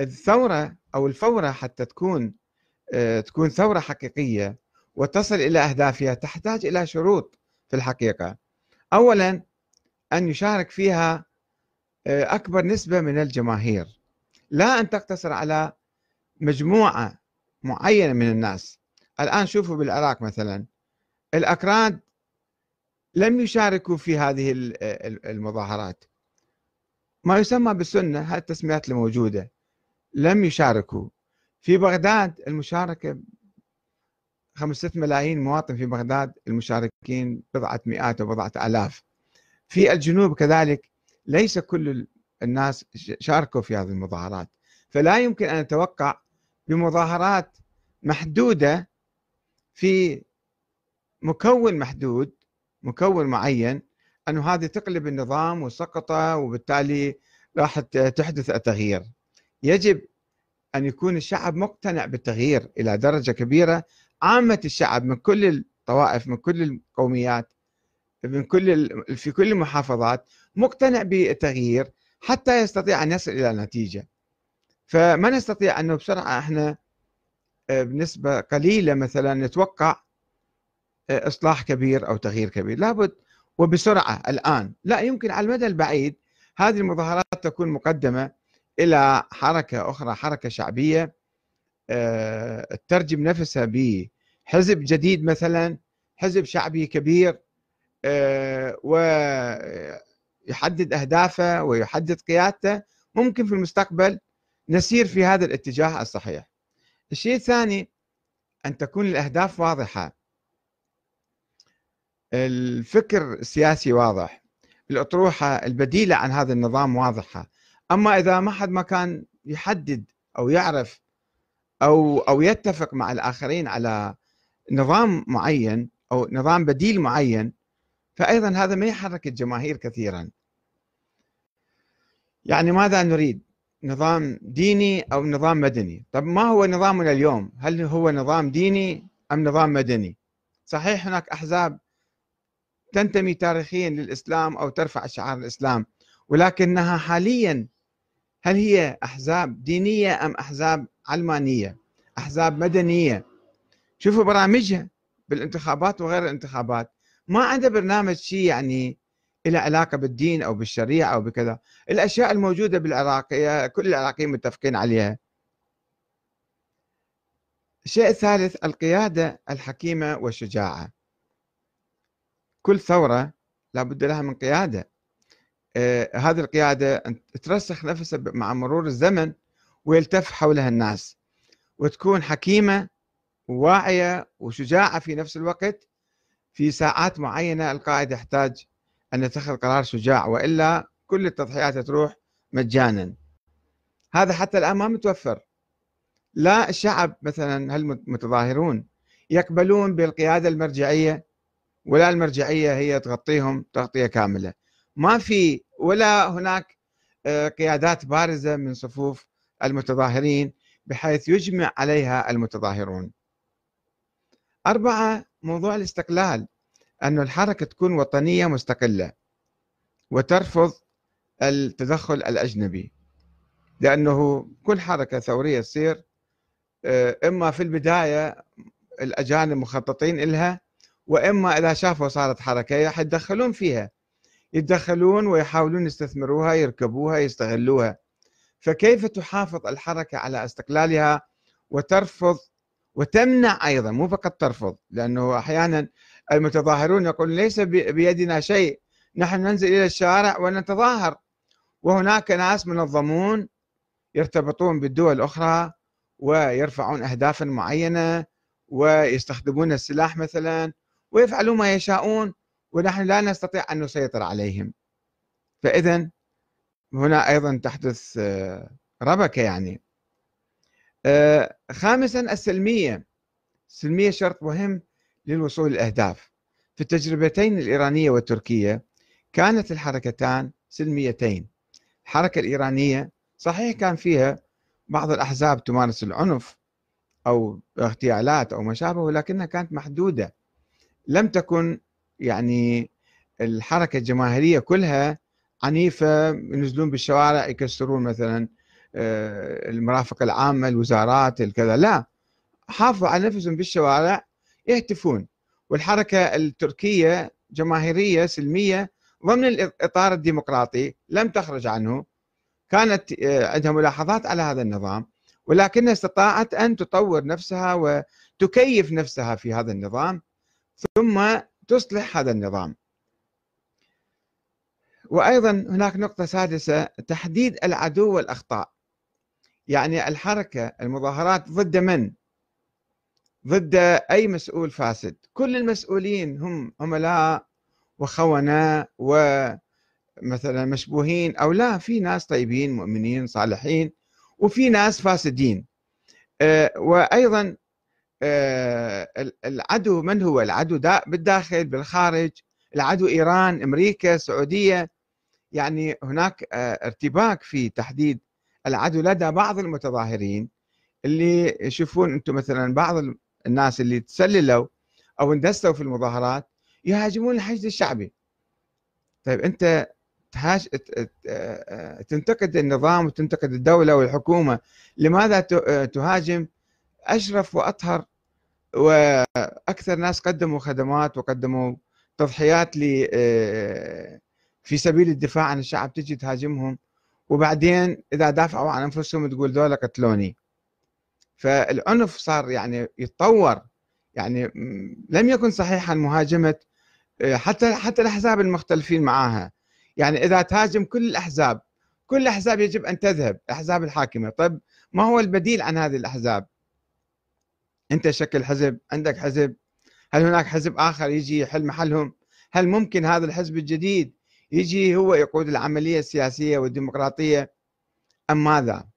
الثورة أو الفورة حتى تكون آه، تكون ثورة حقيقية وتصل إلى أهدافها تحتاج إلى شروط في الحقيقة. أولا أن يشارك فيها آه، أكبر نسبة من الجماهير. لا أن تقتصر على مجموعة معينة من الناس. الآن شوفوا بالعراق مثلا. الأكراد لم يشاركوا في هذه المظاهرات. ما يسمى بالسنة هذه التسميات الموجودة. لم يشاركوا. في بغداد المشاركة خمسة ملايين مواطن في بغداد المشاركين بضعة مئات وبضعة آلاف. في الجنوب كذلك ليس كل الناس شاركوا في هذه المظاهرات. فلا يمكن أن نتوقع بمظاهرات محدودة في مكون محدود مكون معين أن هذه تقلب النظام وسقطه وبالتالي راح تحدث التغيير. يجب أن يكون الشعب مقتنع بالتغيير إلى درجة كبيرة. عامة الشعب من كل الطوائف من كل القوميات من كل في كل المحافظات مقتنع بالتغيير حتى يستطيع أن يصل إلى نتيجة. فما نستطيع أنه بسرعة إحنا آه، بنسبة قليلة مثلا نتوقع آه، إصلاح كبير أو تغيير كبير. لابد وبسرعة الآن. لا يمكن على المدى البعيد هذه المظاهرات تكون مقدمة. إلى حركة أخرى حركة شعبية آه، تترجم نفسها بحزب جديد مثلا حزب شعبي كبير ويحدد أهدافه ويحدد قيادته. ممكن في المستقبل نسير في هذا الاتجاه الصحيح. الشيء الثاني أن تكون الأهداف واضحة. الفكر السياسي واضح. الأطروحة البديلة عن هذا النظام واضحة. أما إذا ما حد ما كان يحدد أو يعرف أو أو يتفق مع الآخرين على نظام معين أو نظام بديل معين فأيضا هذا ما يحرك الجماهير كثيرا. يعني ماذا نريد؟ نظام ديني أو نظام مدني؟ طب ما هو نظامنا اليوم؟ هل هو نظام ديني أم نظام مدني؟ صحيح هناك أحزاب تنتمي تاريخيا للإسلام أو ترفع شعار الإسلام ولكنها حاليا هل هي أحزاب دينية أم أحزاب علمانية؟ أحزاب مدنية. شوفوا برامجها بالانتخابات وغير الانتخابات. ما عنده برنامج شيء يعني إلى علاقة بالدين أو بالشريعة أو بكذا. الأشياء الموجودة بالعراق هي كل العراقيين متفقين عليها. الشيء الثالث القيادة الحكيمة والشجاعة. كل ثورة لابد لها من قيادة. هذه القيادة ترسخ نفسها مع مرور الزمن ويلتف حولها الناس وتكون حكيمة وواعية وشجاعة في نفس الوقت في ساعات معينة القائد يحتاج أن يتخذ قرار شجاع وإلا كل التضحيات تروح مجانا. هذا حتى الآن ما متوفر. لا الشعب مثلا المتظاهرون يقبلون بالقيادة المرجعية ولا المرجعية هي تغطيهم تغطية كاملة؟ ما في ولا هناك آه، قيادات بارزة من صفوف المتظاهرين بحيث يجمع عليها المتظاهرون. أربعة موضوع الاستقلال أن الحركة تكون وطنية مستقلة وترفض التدخل الأجنبي لأنه كل حركة ثورية تصير آه، إما في البداية الأجانب مخططين إلها وإما إذا شافوا صارت حركة يتدخلون فيها. يتدخلون ويحاولون يستثمروها يركبوها يستغلوها. فكيف تحافظ الحركة على استقلالها وترفض وتمنع أيضا مو فقط ترفض لأنه أحيانا المتظاهرون يقولون ليس بيدنا شيء نحن ننزل إلى الشارع ونتظاهر. وهناك ناس منظمون يرتبطون بالدول الأخرى ويرفعون أهدافا معينة ويستخدمون السلاح مثلا ويفعلون ما يشاءون. ونحن لا نستطيع أن نسيطر عليهم. فإذا هنا أيضا تحدث آه، ربكة يعني. آه، خامسا السلمية. السلمية شرط مهم للوصول للأهداف. في التجربتين الإيرانية والتركية كانت الحركتان سلميتين. الحركة الإيرانية صحيح كان فيها بعض الأحزاب تمارس العنف أو اغتيالات أو ما شابه ولكنها كانت محدودة. لم تكن يعني الحركة الجماهيرية كلها عنيفة ينزلون بالشوارع يكسرون مثلا المرافق العامة الوزارات الكذا. لا حافظوا على نفسهم بالشوارع يهتفون. والحركة التركية جماهيرية سلمية ضمن الإطار الديمقراطي لم تخرج عنه. كانت عندها ملاحظات على هذا النظام ولكنها استطاعت أن تطور نفسها وتكيف نفسها في هذا النظام. ثم تصلح هذا النظام. وأيضا هناك نقطة سادسة تحديد العدو والأخطاء. يعني الحركة المظاهرات ضد من؟ ضد أي مسؤول فاسد. كل المسؤولين هم عملاء وخونة ومثلا مشبوهين أو لا في ناس طيبين مؤمنين صالحين وفي ناس فاسدين. آه، وأيضا العدو من هو العدو؟ بالداخل بالخارج. العدو إيران أمريكا السعودية يعني هناك آه، ارتباك في تحديد العدو لدى بعض المتظاهرين اللي يشوفون أنتم مثلا بعض الناس اللي تسللوا أو اندسوا في المظاهرات يهاجمون الحشد الشعبي. طيب أنت تهاج... آه، تنتقد النظام وتنتقد الدولة والحكومة لماذا تهاجم؟ أشرف وأطهر وأكثر ناس قدموا خدمات وقدموا تضحيات آه، في سبيل الدفاع عن الشعب تجي تهاجمهم. وبعدين إذا دافعوا عن أنفسهم تقول ذولا قتلوني. فالعنف صار يعني يتطور. يعني لم يكن صحيحا مهاجمة آه، حتى حتى الأحزاب المختلفين معاها. يعني إذا تهاجم كل الأحزاب كل الأحزاب يجب أن تذهب الأحزاب الحاكمة. طيب ما هو البديل عن هذه الأحزاب؟ أنت شكل حزب عندك حزب. هل هناك حزب آخر يجي يحل محلهم؟ هل ممكن هذا الحزب الجديد يجي هو يقود العملية السياسية والديمقراطية؟ أم ماذا؟